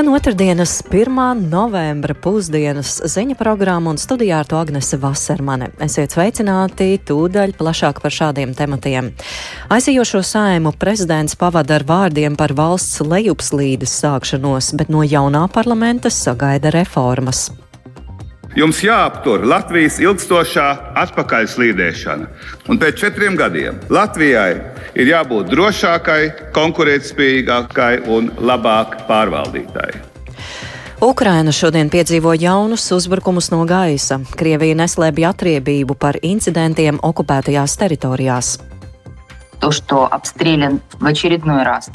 Skan otrdienas 1. novembra pusdienas ziņa programma un studijā ar to Agnese Vasermane. Esiet sveicināti tūdaļ plašāk par šādiem tematiem. Aizējošo saimu prezidents pavada ar vārdiem par valsts lejupslīdes sākšanos, bet no jaunā parlamenta sagaida reformas. Jums jāaptur Latvijas ilgstošā atpakaļslīdēšana. Un pēc četriem gadiem Latvijai ir jābūt drošākai, konkurētspējīgākai un labāk pārvaldītai. Ukraina šodien piedzīvo jaunus uzbrukumus no gaisa. Krievija neslēpj atriebību par incidentiem okupētajās teritorijās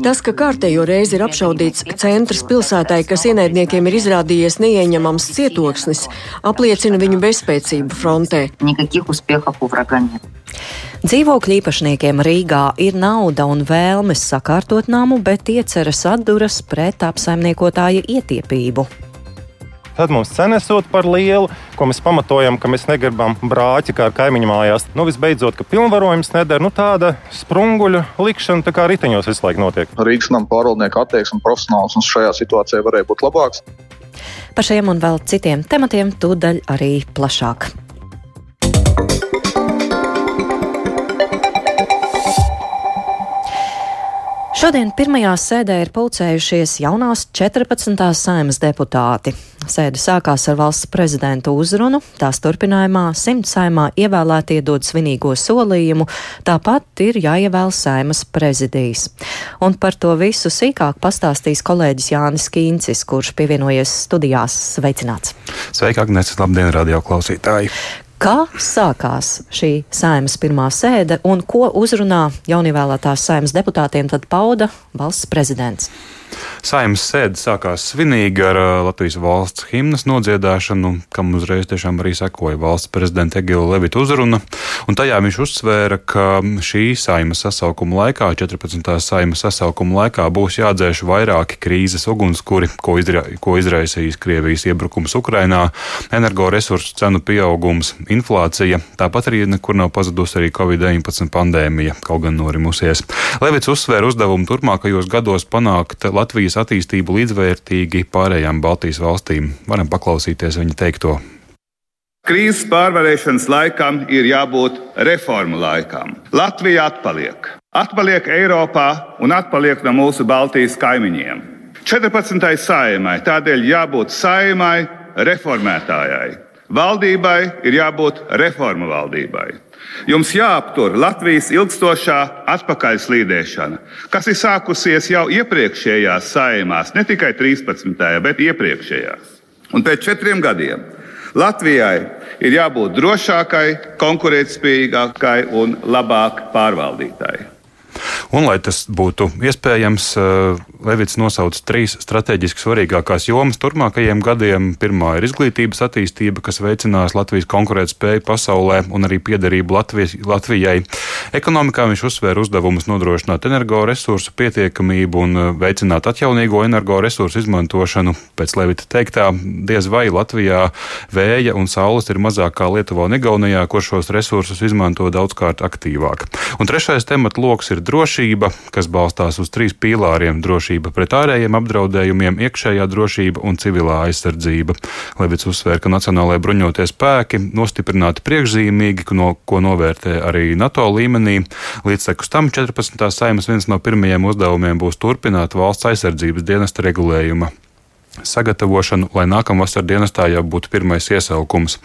Tas, ka kārtējo reizi ir apšaudīts centrs pilsētai, kas ienaidniekiem ir izrādījies neieņemams cietoksnis, apliecina viņu bezspēcību frontē. Dzīvokļu īpašniekiem Rīgā ir nauda un vēlmes sakārtot namu, bet ieceras atduras pret apsaimniekotāja ietiepību. Tad mums cena esot par lielu, ko mēs pamatojam, ka mēs negribam brāķi kā ar kaimiņu mājās. Nu, visbeidzot, ka pilnvarojums nedara nu, tāda sprunguļu likšana, tā kā riteņos visu laiku notiek. Rīgas nama pārvaldnieku attieksme profesionāls un šajā situācijā varēja būt labāks. Par šiem un vēl citiem tematiem tūdaļ arī plašāk. Šodien pirmajā sēdē ir pulcējušies jaunās 14. saimas deputāti. Sēde sākās ar valsts prezidenta uzrunu, tās turpinājumā simt saimā ievēlētie dod svinīgo solījumu, tāpat ir jāievēl saimas prezidijs. Un par to visu sīkāk pastāstīs kolēģis Jānis Kīncis, kurš pievienojies studijās. Sveicināts! Sveika, Agnēs! Labdien, radio klausītāji! Kā sākās šī saimas pirmā sēde un ko uzrunā jaunievēlētās saimas deputātiem tad pauda valsts prezidents? Saimnes sēde sākās svinīgi ar Latvijas valsts himnas nodziedāšanu, kam uzreiz tiešām arī sekoja valsts prezidenta Egila Levita uzruna. Un tajā viņš uzsvēra, ka šī saimas sasaukuma laikā, 14. saimas sasaukuma laikā, būs jādzēš vairāki krīzes ugunskuri, ko, izra ko izraisīs Krievijas iebrukums Ukrainā, energoresursu cenu pieaugums, inflācija, tāpat arī nekur nav pazudusi arī Covid-19 pandēmija, kaut gan norimusies. Levits uzsvēra uzdevumu turpmākajos gados panākt Latvijas attīstību līdzvērtīgi pārējām Baltijas valstīm. Varam paklausīties viņa teikto. Krīzes pārvarēšanas laikam ir jābūt reformu laikam. Latvija atpaliek. Atpaliek Eiropā un atpaliek no mūsu Baltijas kaimiņiem. 14. saimai tādēļ jābūt saimai reformētājai. Valdībai ir jābūt reformu valdībai. Jums jāaptur Latvijas ilgstošā atpakaļslīdēšana, kas ir sākusies jau iepriekšējās saimās, ne tikai 13. bet iepriekšējās. Un pēc četriem gadiem Latvijai ir jābūt drošākai, konkurētspējīgākai un labāk pārvaldītai. Un, lai tas būtu iespējams, eh, Levits nosauca trīs strateģiski svarīgākās jomas turpmākajiem gadiem. Pirmā ir izglītības attīstība, kas veicinās Latvijas konkurētspēju pasaulē un arī piederību Latvijas, Latvijai. Ekonomikā viņš uzsvēra uzdevumus nodrošināt energoresursu pietiekamību un eh, veicināt atjaunīgo energoresursu izmantošanu. Pēc Levita teiktā, diez vai Latvijā vēja un saules ir mazāk kā Lietuvā un Igaunijā, kur šos resursus izmanto daudzkārt aktīvāk. Un trešais temats lokus ir drošība, kas balstās uz trīs pīlāriem - drošība pret ārējiem apdraudējumiem, iekšējā drošība un civilā aizsardzība. Levits uzsvēra, ka Nacionālajie bruņotie spēki nostiprināti priekšzīmīgi, no, ko novērtē arī NATO līmenī. Līdzsekus tam 14. saimas viens no pirmajiem uzdevumiem būs turpināt valsts aizsardzības dienesta regulējuma sagatavošanu, lai nākamā vasarā dienestā jau būtu pirmais iesaukums.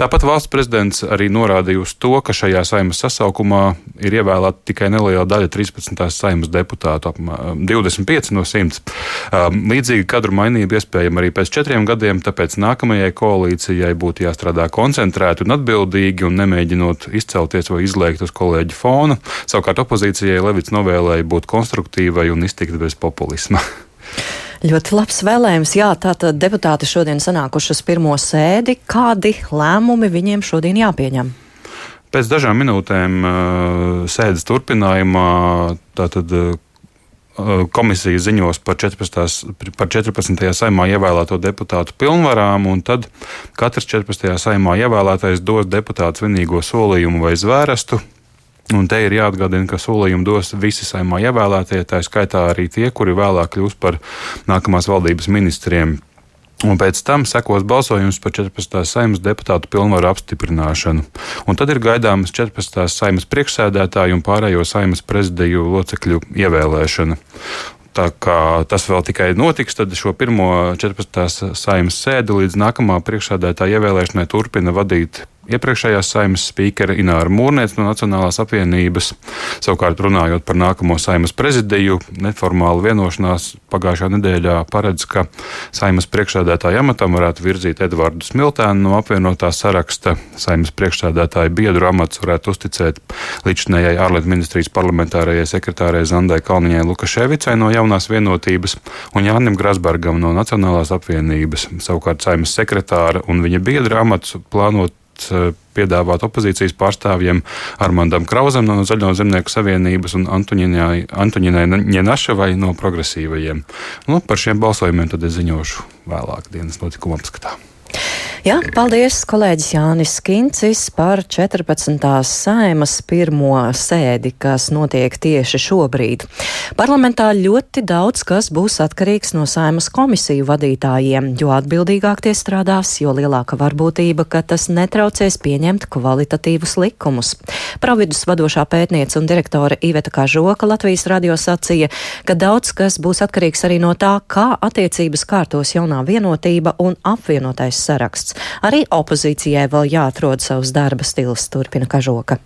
Tāpat valsts prezidents arī norādīja uz to, ka šajā saimas sasaukumā ir ievēlēta tikai neliela daļa 13. saimas deputātu, 25 no 100. Um, līdzīgi kadru mainība iespējama arī pēc četriem gadiem, tāpēc nākamajai koalīcijai būtu jāstrādā koncentrēti un atbildīgi un nemēģinot izcelties vai izlēkt uz kolēģi fona. Savukārt opozīcijai Levits novēlēja būt konstruktīvai un iztikt bez populisma. Ļoti labs vēlējums. Jā, tātad deputāti šodien sanākuši uz pirmo sēdi. Kādi lēmumi viņiem šodien jāpieņem? Pēc dažām minūtēm sēdes turpinājumā tātad komisija ziņos par 14. par 14. saimā ievēlēto deputātu pilnvarām, un tad katrs 14. saimā ievēlētais dos deputātu svinīgo solījumu vai zvērestu, Un te ir jāatgādina, ka solījumu dos visi saimā ievēlētie, tā skaitā arī tie, kuri vēlāk kļūs par nākamās valdības ministriem. Un pēc tam sekos balsojums par 14. saimnes deputātu pilnvaru apstiprināšanu. Un tad ir gaidāmas 14. saimnes priekšsēdētāju un pārējo saimnes prezidiju locekļu ievēlēšana. Tā kā tas vēl tikai notiks, tad šo pirmo 14. saimnes sēdi līdz nākamā priekšsēdētāja ievēlēšanai turpina vadīt iepriekšējās saimnes spīkera Ināra Mūrniec no Nacionālās apvienības. Savukārt, runājot par nākamo saimnes prezidiju, neformāla vienošanās pagājušā nedēļā paredz, ka saimnes priekšsēdētāja amatam varētu virzīt Edvardu Smiltēnu no apvienotā saraksta. Saimnes priekšsēdētāja biedru amats varētu uzticēt līdzinējai ārlietu ministrijas parlamentārajai sekretārei Zandai Kalniņai Lukaševicai no jaunās vienotības un Jānim Grasbergam no Nacionālās apvienības. Savukārt saimnes sekretāra un viņa biedra amats plānot Eh, piedāvāt opozīcijas pārstāvjiem Armandam Krausam no Zaļo zemnieku savienības un Antoņinai Ņenaševai no progresīvajiem. Nu, par šiem balsojumiem tad es ziņošu vēlāk dienas notikuma apskatā. Jā, paldies, kolēģis Jānis Kincis par 14. saimas pirmo sēdi, kas notiek tieši šobrīd. Parlamentā ļoti daudz kas būs atkarīgs no saimas komisiju vadītājiem, jo atbildīgāk tie strādās, jo lielāka varbūtība, ka tas netraucēs pieņemt kvalitatīvus likumus. Pravidus vadošā pētniece un direktore Iveta Kažoka Latvijas radio sacīja, ka daudz kas būs atkarīgs arī no tā, kā attiecības kārtos jaunā vienotība un apvienotais saraksts. Arī opozīcijai vēl jāatrod savs darba stils, turpina Kažoka.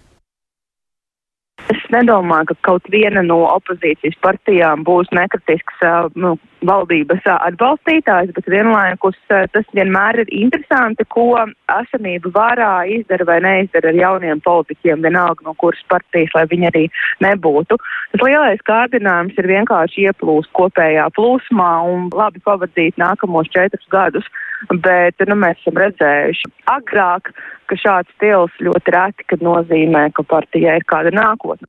Es nedomāju, ka kaut viena no opozīcijas partijām būs nekritisks nu, valdības atbalstītājs, bet vienlaikus tas vienmēr ir interesanti, ko esamība vārā izdara vai neizdara ar jauniem politiķiem, vienalga no kuras partijas, lai viņi arī nebūtu. Tas lielais kārdinājums ir vienkārši ieplūst kopējā plūsmā un labi pavadīt nākamos četrus gadus, bet nu, mēs esam redzējuši agrāk, ka šāds stils ļoti reti, kad nozīmē, ka partijai ir kāda nākotne.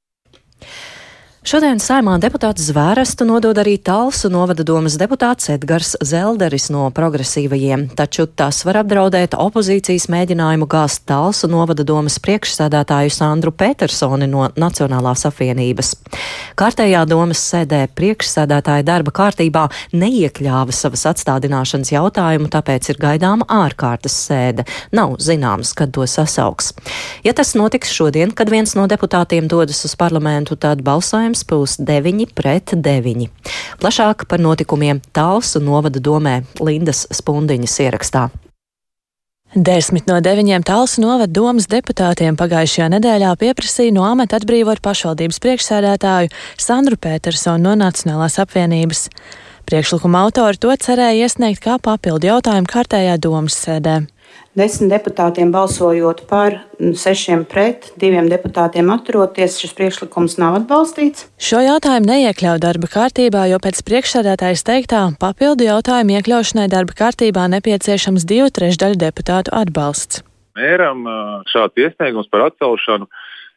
Šodien saimā deputāts Zvērestu nodod arī Talsu novada domas deputāts Edgars Zelderis no progresīvajiem, taču tas var apdraudēt opozīcijas mēģinājumu gāzt Talsu novada domas priekšsēdētāju Sandru Petersoni no Nacionālās apvienības. Kārtējā domas sēdē priekšsēdētāja darba kārtībā neiekļāva savas atstādināšanas jautājumu, tāpēc ir gaidāma ārkārtas sēde. Nav zināms, kad to sasauks. Ja tas notiks šodien, kad viens no deputātiem dodas uz parlamentu, tad balsojums balsojums būs 9 pret 9. Plašāk par notikumiem Talsu novada domē Lindas Spundiņas ierakstā. Desmit no deviņiem Talsu novada domas deputātiem pagājušajā nedēļā pieprasīja no amata atbrīvot pašvaldības priekšsēdētāju Sandru Petersonu no Nacionālās apvienības. Priekšlikuma autori to cerēja iesniegt kā papildu jautājumu kārtējā domas sēdē. Desmit deputātiem balsojot par, sešiem pret, diviem deputātiem atturoties, šis priekšlikums nav atbalstīts. Šo jautājumu neiekļauj darba kārtībā, jo pēc priekšsēdētājas teiktā papildu jautājumu iekļaušanai darba kārtībā nepieciešams divu trešdaļu deputātu atbalsts. Mēram šāds iesniegums par atcelšanu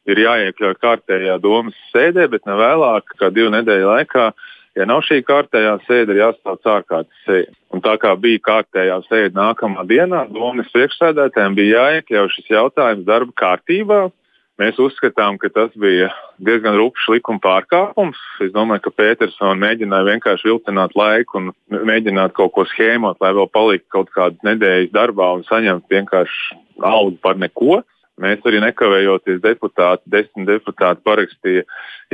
ir jāiekļauj kārtējā domas sēdē, bet ne vēlāk kā divu nedēļu laikā Ja nav šī kārtējā sēde, ir jāstāv ārkārtas sēde. Un tā kā bija kārtējā sēde nākamā dienā, domas priekšsēdētājiem bija jāiekļauj šis jautājums darba kārtībā. Mēs uzskatām, ka tas bija diezgan rupšs likuma pārkāpums. Es domāju, ka Petersons mēģināja vienkārši vilcināt laiku un mēģināt kaut ko schēmot, lai vēl paliktu kaut kādas nedēļas darbā un saņemt vienkārši algu par neko. Mēs arī nekavējoties deputāti, desmit deputāti parakstīja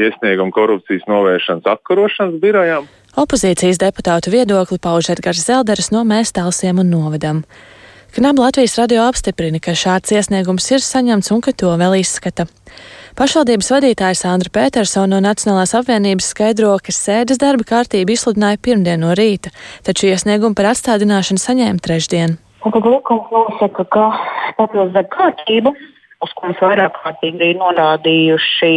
iesniegumu korupcijas novēršanas apkarošanas birojām. Opozīcijas deputātu viedokli pauž Edgars Zelderis no Mēstālsiem un Novadam. Knab Latvijas radio apstiprina, ka šāds iesniegums ir saņemts un ka to vēl izskata. Pašvaldības vadītājs Sandra Petersona no Nacionālās apvienības skaidro, ka sēdes darba kārtība izsludināja pirmdien no rīta, taču iesniegumu par atstādināšanu saņēma trešdien. Un tad likums nosaka, ka papildus kārtību, uz ko mums vairāk kārtīgi ir norādījuši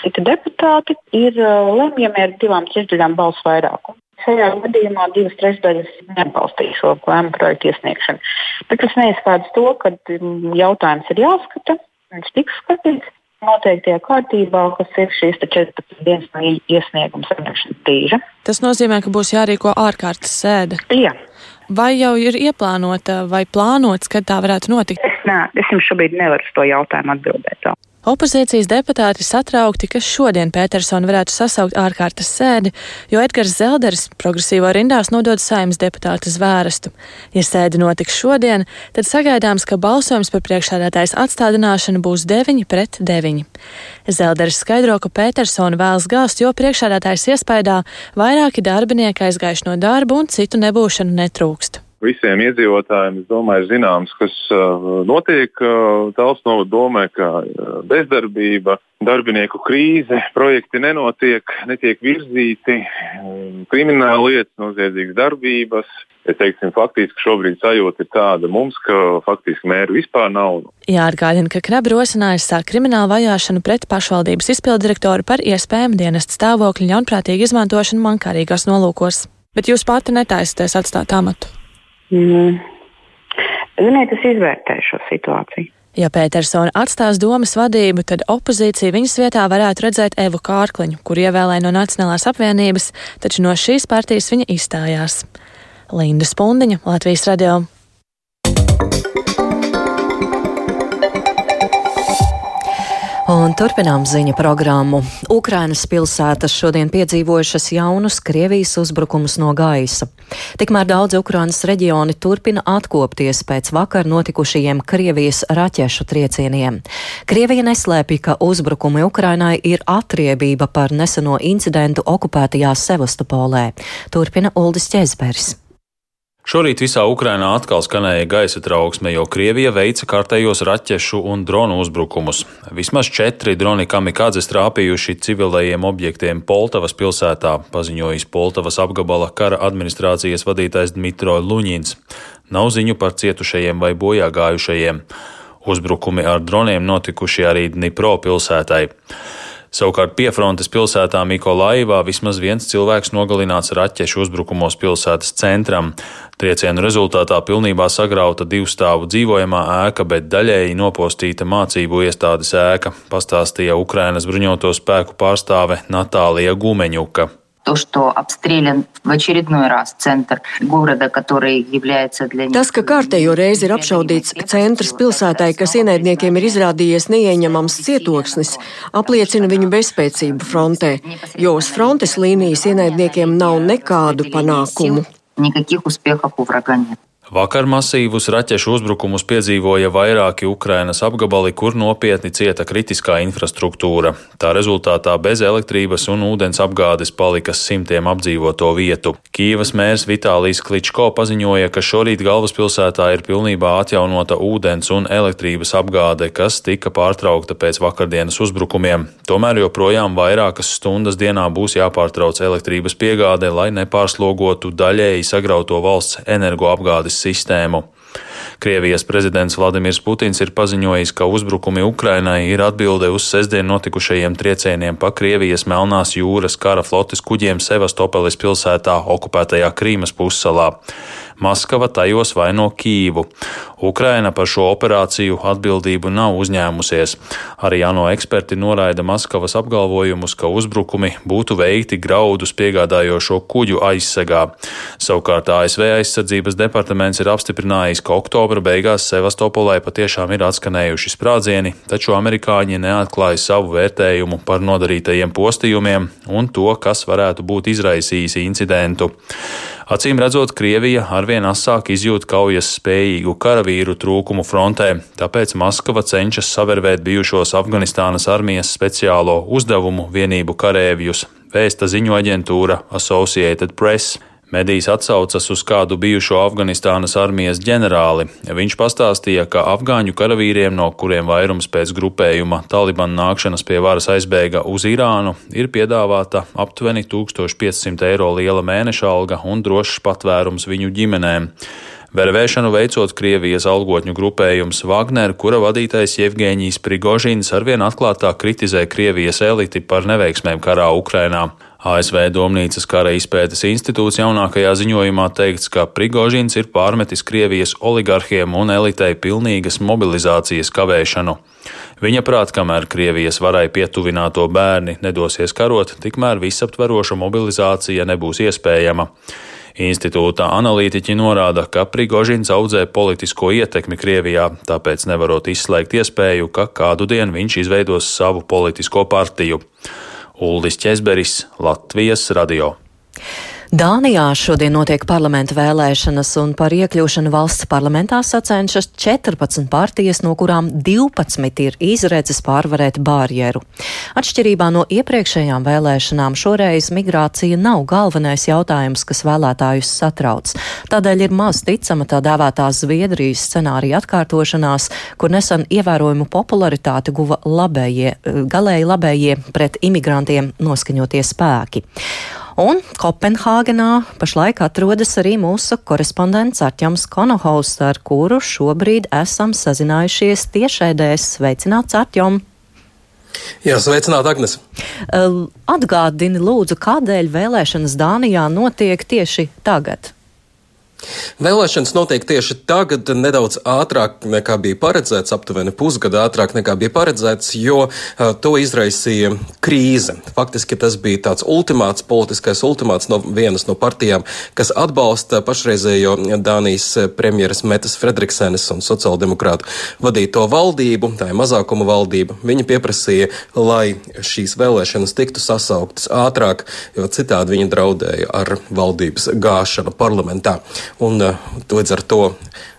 citi deputāti, ir uh, lemjami ar divām trešdaļām balsu vairākumu. Šajā gadījumā divas trešdaļas neatbalstīja šo lēmumu projektu iesniegšanu. Bet tas neizskatās to, ka mm, jautājums ir jāskata, viņš tiks skatīts noteiktajā kārtībā, kas ir šīs 14 dienas no iesnieguma saņemšanas brīža. Tas nozīmē, ka būs jārīko ārkārtas sēde. Jā. Vai jau ir ieplānota vai plānots, kad tā varētu notikt? Es ne, es jums šobrīd nevaru uz to jautājumu atbildēt. Opozīcijas deputāti satraukti, ka šodien Petersona varētu sasaukt ārkārtas sēdi, jo Edgars Zelders progresīvo rindās nodod saimnes deputātu zvērstu. Ja sēde notiks šodien, tad sagaidāms, ka balsojums par priekšsēdētājs atstādināšanu būs 9 pret 9. Zelders skaidro, ka Petersona vēlas gāzt, jo priekšsēdētājs iespējā vairāki darbinieki aizgājuši no darba un citu nebūšanu netrūkst visiem iedzīvotājiem, es domāju, zināms, kas uh, notiek uh, Tāls novada domē, ka uh, bezdarbība, darbinieku krīze, projekti nenotiek, netiek virzīti, um, krimināla lietas, noziedzīgas darbības. Ja teiksim, faktiski šobrīd sajūta ir tāda mums, ka faktiski mēru vispār nav. Jāatgādina, ka Knaba rosinājis sāk kriminālu vajāšanu pret pašvaldības izpildirektoru par iespējamu dienestu stāvokļu ļaunprātīgu izmantošanu mankārīgās nolūkos. Bet jūs pati netaisāties atstāt amatu? Mm. Ziniet, es izvērtēju šo situāciju. Ja Petersona atstās domas vadību, tad opozīcija viņas vietā varētu redzēt Evu Kārkliņu, kur ievēlēja no Nacionālās apvienības, taču no šīs partijas viņa izstājās. Linda Spundiņa, Latvijas radio. Un turpinām ziņu programmu. Ukrainas pilsētas šodien piedzīvojušas jaunus Krievijas uzbrukumus no gaisa. Tikmēr daudz Ukrainas reģioni turpina atkopties pēc vakar notikušajiem Krievijas raķešu triecieniem. Krievija neslēpja, ka uzbrukumi Ukrainai ir atriebība par neseno incidentu okupētajā Sevastopolē. Turpina Uldis Ķezberis. Šorīt visā Ukrainā atkal skanēja gaisa trauksme, jo Krievija veica kārtējos raķešu un dronu uzbrukumus. Vismaz četri droni kamikādzes trāpījuši civilajiem objektiem Poltavas pilsētā, paziņojis Poltavas apgabala kara administrācijas vadītājs Dmitro Luņins. Nav ziņu par cietušajiem vai bojā gājušajiem. Uzbrukumi ar droniem notikuši arī Dnipro pilsētai. Savukārt piefrontes pilsētā Mikolaivā vismaz viens cilvēks nogalināts raķešu uzbrukumos pilsētas centram. Triecienu rezultātā pilnībā sagrauta divstāvu dzīvojamā ēka, bet daļēji nopostīta mācību iestādes ēka, pastāstīja Ukrainas bruņoto spēku pārstāve Natālija Gumeņuka то, что обстрелян в очередной раз центр города, который является для них... Tas, ka kārtējo reizi ir apšaudīts centrs pilsētai, kas ienaidniekiem ir izrādījies neieņemams cietoksnis, apliecina viņu bezspēcību frontē, jo uz frontes līnijas ienaidniekiem nav nekādu panākumu. Никаких успехов у врага нет. Vakar masīvus raķešu uzbrukumus piedzīvoja vairāki Ukrainas apgabali, kur nopietni cieta kritiskā infrastruktūra. Tā rezultātā bez elektrības un ūdens apgādes palika simtiem apdzīvoto vietu. Kīvas mērs Vitālijs Kličko paziņoja, ka šorīt galvaspilsētā ir pilnībā atjaunota ūdens un elektrības apgāde, kas tika pārtraukta pēc vakardienas uzbrukumiem. Tomēr joprojām vairākas stundas dienā būs jāpārtrauc elektrības piegāde, lai nepārslogotu daļēji sagrauto valsts energoapgādes sistēmu. Krievijas prezidents Vladimirs Putins ir paziņojis, ka uzbrukumi Ukrainai ir atbilde uz sestdien notikušajiem triecieniem pa Krievijas Melnās jūras kara flotes kuģiem Sevastopolis pilsētā okupētajā Krīmas pussalā. Maskava tajos vaino Kīvu. Ukraina par šo operāciju atbildību nav uzņēmusies. Arī ANO eksperti noraida Maskavas apgalvojumus, ka uzbrukumi būtu veikti graudus piegādājošo kuģu aizsegā. Savukārt ASV aizsardzības departaments ir apstiprinājis, ka oktobra beigās Sevastopolē patiešām ir atskanējuši sprādzieni, taču amerikāņi neatklāja savu vērtējumu par nodarītajiem postījumiem un to, kas varētu būt izraisījis incidentu. Acīm redzot, Krievija arvien asāk izjūt kaujas spējīgu karavīru trūkumu frontē, tāpēc Maskava cenšas savervēt bijušos Afganistānas armijas speciālo uzdevumu vienību karēvjus, vēsta ziņu aģentūra Associated Press. Medijs atsaucas uz kādu bijušo Afganistānas armijas ģenerāli. Viņš pastāstīja, ka afgāņu karavīriem, no kuriem vairums pēc grupējuma Taliban nākšanas pie varas aizbēga uz Irānu, ir piedāvāta aptuveni 1500 eiro liela mēneša alga un drošs patvērums viņu ģimenēm. Vervēšanu veicot Krievijas algotņu grupējums Wagner, kura vadītājs Jevģīnijas Prigožins arvien atklātāk kritizē Krievijas eliti par neveiksmēm karā Ukrainā. ASV Domnīcas kara izpētes institūts jaunākajā ziņojumā teikts, ka Prigožins ir pārmetis Krievijas oligarhiem un elitei pilnīgas mobilizācijas kavēšanu. Viņa prāt, kamēr Krievijas varai pietuvināto bērni nedosies karot, tikmēr visaptveroša mobilizācija nebūs iespējama. Institūta analītiķi norāda, ka Prigožins audzē politisko ietekmi Krievijā, tāpēc nevarot izslēgt iespēju, ka kādu dienu viņš izveidos savu politisko partiju. Uldis Česberis, Latvijas radio. Dānijā šodien notiek parlamenta vēlēšanas, un par iekļūšanu valsts parlamentā sacenšas 14 partijas, no kurām 12 ir izredzes pārvarēt barjeru. Atšķirībā no iepriekšējām vēlēšanām šoreiz migrācija nav galvenais jautājums, kas vēlētājus satrauc. Tādēļ ir maz ticama tā dēvētā Zviedrijas scenārija atkārtošanās, kur nesen ievērojumu popularitāti guva labējie, galēji labējie pret imigrantiem noskaņotie spēki. Un Kopenhāgenā pašlaik atrodas arī mūsu korespondents Arķams Konohaus, ar kuru šobrīd esam sazinājušies tiešēdēs. Sveicināts, Arķom! Jā, sveicināt, Agnes. Atgādini, lūdzu, kādēļ vēlēšanas Dānijā notiek tieši tagad? Vēlēšanas notiek tieši tagad, nedaudz ātrāk nekā bija paredzēts, aptuveni pusgadu ātrāk nekā bija paredzēts, jo to izraisīja krīze. Faktiski tas bija tāds ultimāts, politiskais ultimāts no vienas no partijām, kas atbalsta pašreizējo Dānijas premjeras Metas Fredriksenes un sociāldemokrātu vadīto valdību, tā ir mazākuma valdība. Viņi pieprasīja, lai šīs vēlēšanas tiktu sasauktas ātrāk, jo citādi viņi draudēja ar valdības gāšanu parlamentā. Un līdz ar to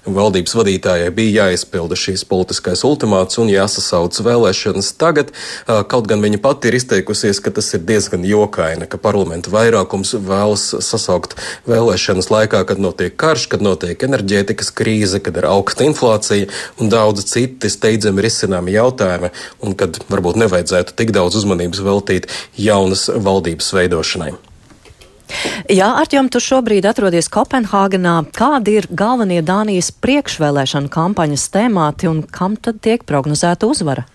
valdības vadītājai bija jāizpilda šīs politiskais ultimāts un jāsasauc vēlēšanas tagad. Kaut gan viņa pati ir izteikusies, ka tas ir diezgan jokaini, ka parlamenta vairākums vēlas sasaukt vēlēšanas laikā, kad notiek karš, kad notiek enerģētikas krīze, kad ir augsta inflācija un daudz citi steidzami risināmi jautājumi, un kad varbūt nevajadzētu tik daudz uzmanības veltīt jaunas valdības veidošanai. Jā, Artjom, tu šobrīd atrodies Kopenhāgenā. Kādi ir galvenie Dānijas priekšvēlēšana kampaņas temāti un kam tad tiek prognozēta uzvara?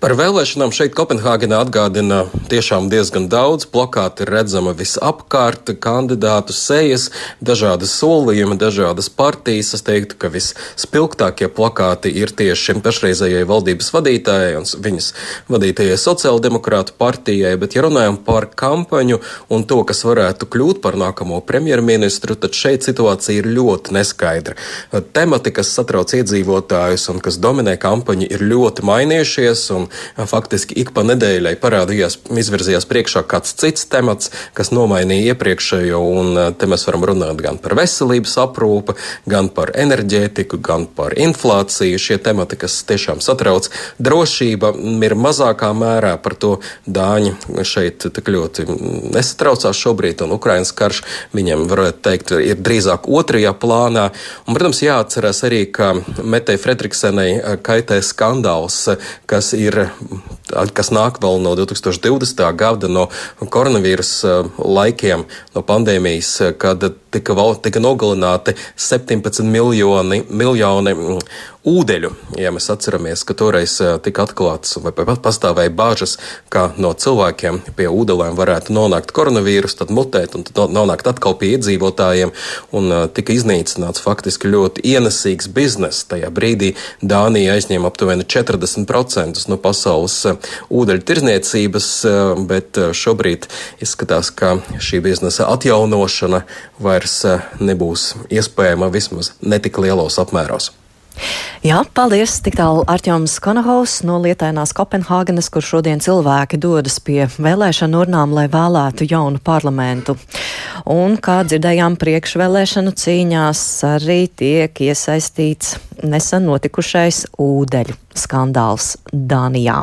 Par vēlēšanām šeit Kopenhāgenā atgādina tiešām diezgan daudz. Plakāti ir redzama visapkārt, kandidātu sejas, dažādas solījumi, dažādas partijas. Es teiktu, ka visspilgtākie plakāti ir tieši pašreizējai valdības vadītājai un viņas vadītajai sociāldemokrātu partijai. Bet, ja runājam par kampaņu un to, kas varētu kļūt par nākamo premjerministru, tad šeit situācija ir ļoti neskaidra. Temati, kas satrauc iedzīvotājus un kas dominē kampaņu, ir ļoti mainījušies mainījušies, un faktiski ik pa nedēļai parādījās, izvirzījās priekšā kāds cits temats, kas nomainīja iepriekšējo, un te mēs varam runāt gan par veselības aprūpi, gan par enerģētiku, gan par inflāciju. Šie temati, kas tiešām satrauc, drošība ir mazākā mērā par to Dāņi šeit tik ļoti nesatraucās šobrīd, un Ukrainas karš viņiem, varētu teikt, ir drīzāk otrajā plānā. Un, protams, jāatcerās arī, ka Metei Fredriksenai kaitē skandāls, ka kas ir kas nāk vēl no 2020. gada, no koronavīrusa laikiem, no pandēmijas, kad tika, tika nogalināti 17 miljoni, miljoni ūdeļu. Ja mēs atceramies, ka toreiz tika atklāts vai pat pastāvēja bāžas, ka no cilvēkiem pie ūdelēm varētu nonākt koronavīrus, tad mutēt un tad nonākt atkal pie iedzīvotājiem, un tika iznīcināts faktiski ļoti ienesīgs bizness. Tajā brīdī Dānija aizņēma aptuveni 40% no pasaules ūdeņu tirzniecības, bet šobrīd izskatās, ka šī biznesa atjaunošana vairs nebūs iespējama vismaz netik lielos apmēros. Jā, paldies! Tik tālu Arķoms Konahaus no lietainās Kopenhāgenes, kur šodien cilvēki dodas pie vēlēšanu urnām, lai vēlētu jaunu parlamentu. Un, kā dzirdējām, priekšvēlēšanu cīņās arī tiek iesaistīts nesen notikušais ūdeļu skandāls Dānijā.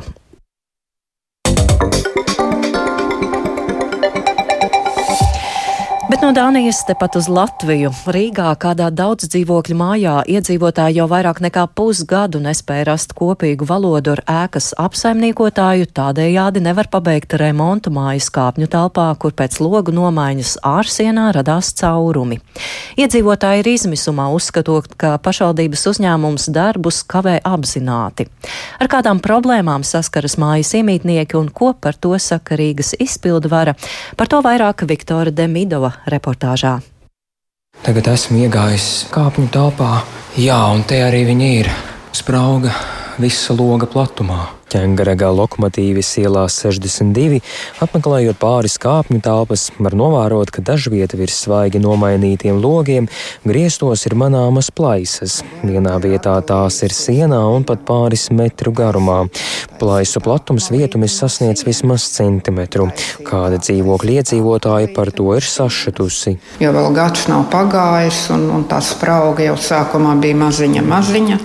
No Dānijas tepat uz Latviju. Rīgā kādā daudz dzīvokļu mājā iedzīvotāji jau vairāk nekā pusgadu nespēja rast kopīgu valodu ar ēkas apsaimniekotāju, tādējādi nevar pabeigt remontu mājas kāpņu telpā, kur pēc logu nomaiņas ārsienā radās caurumi. Iedzīvotāji ir izmisumā uzskatot, ka pašvaldības uzņēmums darbus kavē apzināti. Ar kādām problēmām saskaras mājas iemītnieki un ko par to saka Rīgas izpildvara, par to vairāk Viktora Demidova reportāžā. Tagad esmu iegājis kāpņu telpā, jā, un te arī viņi ir. Sprauga visa loga platumā. Ķengaragā lokomotīvis ielā 62, apmeklējot pāris kāpņu telpas, var novērot, ka dažvieta virs svaigi nomainītiem logiem griestos ir manāmas plaisas. Vienā vietā tās ir sienā un pat pāris metru garumā. Plaisu platums vietumis sasniedz vismaz centimetru. Kāda dzīvokļa iedzīvotāja par to ir sašutusi. Jo vēl gads nav pagājis, un, un tā sprauga jau sākumā bija maziņa, maziņa,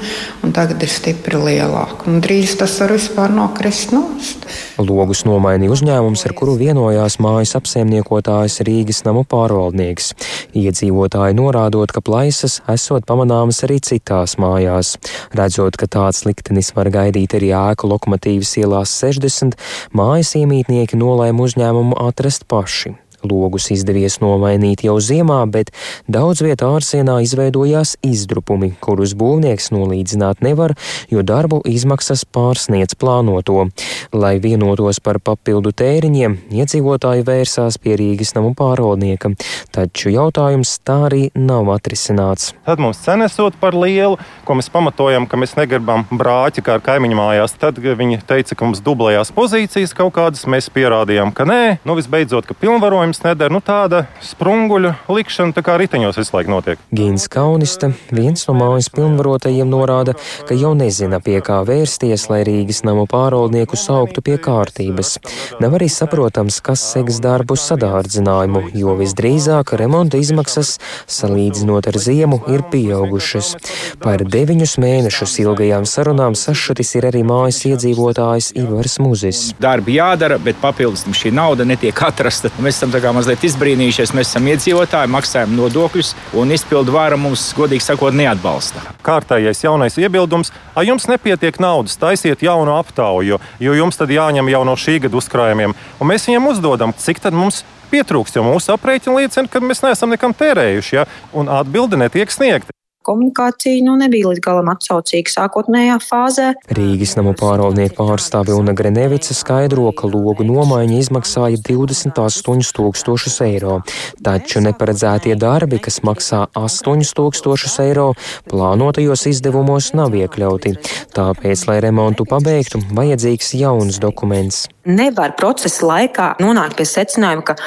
un tagad ir stipri lielāka. Un drīz tas var vispār nokrist nost. Logus nomainīja uzņēmums, ar kuru vienojās mājas apsaimniekotājs Rīgas namu pārvaldnieks. Iedzīvotāji norādot, ka plaisas esot pamanāmas arī citās mājās. Redzot, ka tāds liktenis var gaidīt arī ēku lokomotīvas ielās 60, mājas iemītnieki nolēma uzņēmumu atrast paši. Logus izdevies nomainīt jau ziemā, bet daudz vietā ārsienā izveidojās izdrupumi, kurus būvnieks nolīdzināt nevar, jo darbu izmaksas pārsniedz plānoto. Lai vienotos par papildu tēriņiem, iedzīvotāji vērsās pie Rīgas namu pārvaldnieka, taču jautājums tā arī nav atrisināts. Tad mums cenesot par lielu, ko mēs pamatojam, ka mēs negribam brāķi kā ar kaimiņu mājās. Tad viņi teica, ka mums dublējās pozīcijas kaut kādas, mēs pierādījām, ka nē, nu visbeidzot, ka pilnvarojums jautājums nedara. Nu, tāda sprunguļu likšana tā kā riteņos visu laiku notiek. Gīns Kaunista, viens no mājas pilnvarotajiem, norāda, ka jau nezina, pie kā vērsties, lai Rīgas namu pārvaldnieku sauktu pie kārtības. Nav arī saprotams, kas seks darbu sadārdzinājumu, jo visdrīzāk remonta izmaksas, salīdzinot ar ziemu, ir pieaugušas. Par deviņus mēnešus ilgajām sarunām sašutis ir arī mājas iedzīvotājs Ivars Muzis. Darbi jādara, bet papildus šī nauda netiek atrasta. Mēs esam tā mazliet izbrīnījušies. Mēs esam iedzīvotāji, maksājam nodokļus, un izpildu vāra mums, godīgi sakot, neatbalsta. Kārtējais jaunais iebildums - ja jums nepietiek naudas, taisiet jaunu aptauju, jo jums tad jāņem jau no šī gada uzkrājumiem. Un mēs viņiem uzdodam, cik tad mums pietrūkst, jo mūsu aprēķini liecina, ka mēs neesam nekam tērējuši, ja? un atbilde netiek sniegta komunikācija nu, nebija līdz galam atsaucīga sākotnējā fāzē. Rīgas namu pārvaldnieku pārstāve Una Grenevica skaidro, ka logu nomaiņa izmaksāja 28 tūkstošus eiro, taču neparedzētie darbi, kas maksā 8 tūkstošus eiro, plānotajos izdevumos nav iekļauti. Tāpēc, lai remontu pabeigtu, vajadzīgs jauns dokuments. Nevar procesa laikā nonākt pie secinājuma, ka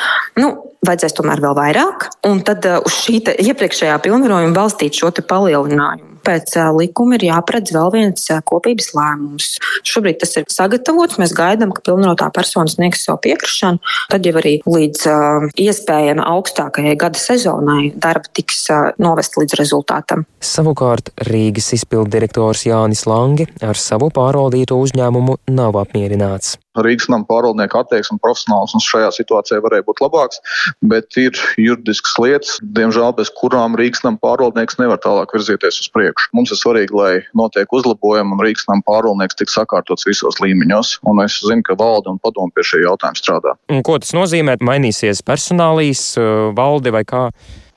nu, vajadzēs tomēr vēl vairāk, un tad uh, uz šī iepriekšējā pilnvarojuma balstīt šo palielinājumu. Pēc uh, likuma ir jāparedz vēl viens uh, kopības lēmums. Šobrīd tas ir sagatavots. Mēs gaidām, ka pilnvarotā persona sniegs savu piekrišanu. Tad jau arī līdz uh, iespējami augstākajai gada sezonai darba tiks uh, novest līdz rezultātam. Savukārt Rīgas izpildu direktors Jānis Langi ar savu pārvaldīto uzņēmumu nav apmierināts. Rīgas nama pārvaldnieka attieksme un profesionālisms šajā situācijā varēja būt labāks, bet ir juridiskas lietas, diemžēl bez kurām Rīgas nama pārvaldnieks nevar tālāk virzīties uz priekšu. Mums ir svarīgi, lai notiek uzlabojumi un Rīgas nama pārvaldnieks tiks sakārtots visos līmeņos, un es zinu, ka valde un padomu pie šī jautājuma strādā. Un ko tas nozīmē? Mainīsies personālīs, valde vai kā?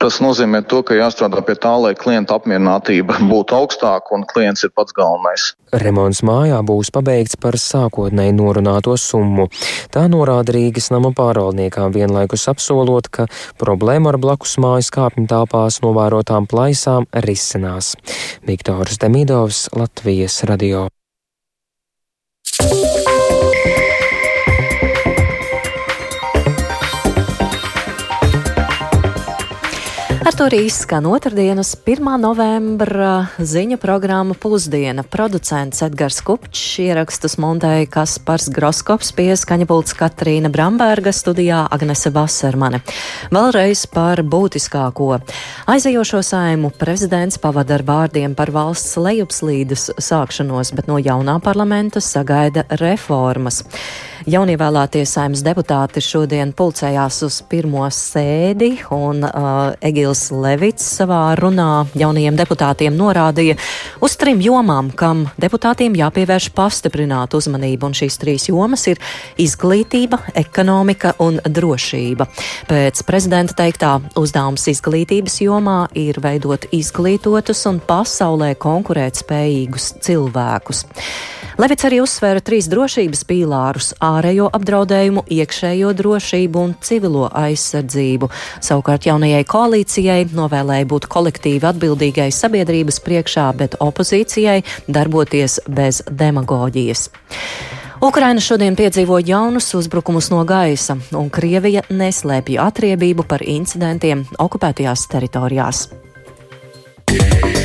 Tas nozīmē, to, ka jāstrādā pie tā, lai klienta apmierinātība būtu augstāka un klients ir pats galvenais. Remonts mājā būs pabeigts par sākotnēji norunāto summu. Tā norāda Rīgas nama pārvaldniekām vienlaikus apsolot, ka problēma ar blakus mājas kāpņu tāpās novērotām plaisām risinās. Viktors Demidovs, Latvijas radio. Ar to arī izskan otrdienas 1. novembra ziņu programma Pusdiena. Producents Edgars Kupčs, ierakstus montēja Kaspars Groskops, pie skaņapults Katrīna Bramberga, studijā Agnese Vasermane. Vēlreiz par būtiskāko. Aizejošo saimu prezidents pavada ar vārdiem par valsts lejupslīdes sākšanos, bet no jaunā parlamenta sagaida reformas. Jaunievēlētie saimnes deputāti šodien pulcējās uz pirmo sēdi, un uh, Egils Levits savā runā jaunajiem deputātiem norādīja uz trim jomām, kam deputātiem jāpievērš pastiprināt uzmanību, un šīs trīs jomas ir izglītība, ekonomika un drošība. Pēc prezidenta teiktā uzdevums izglītības jomā ir veidot izglītotus un pasaulē konkurētspējīgus cilvēkus. Levits arī uzsvēra trīs drošības pīlārus - ārējo apdraudējumu, iekšējo drošību un civilo aizsardzību. Savukārt jaunajai koalīcijai novēlēja būt kolektīvi atbildīgai sabiedrības priekšā, bet opozīcijai darboties bez demagoģijas. Ukraina šodien piedzīvo jaunus uzbrukumus no gaisa, un Krievija neslēpj atriebību par incidentiem okupētajās teritorijās. Yeah.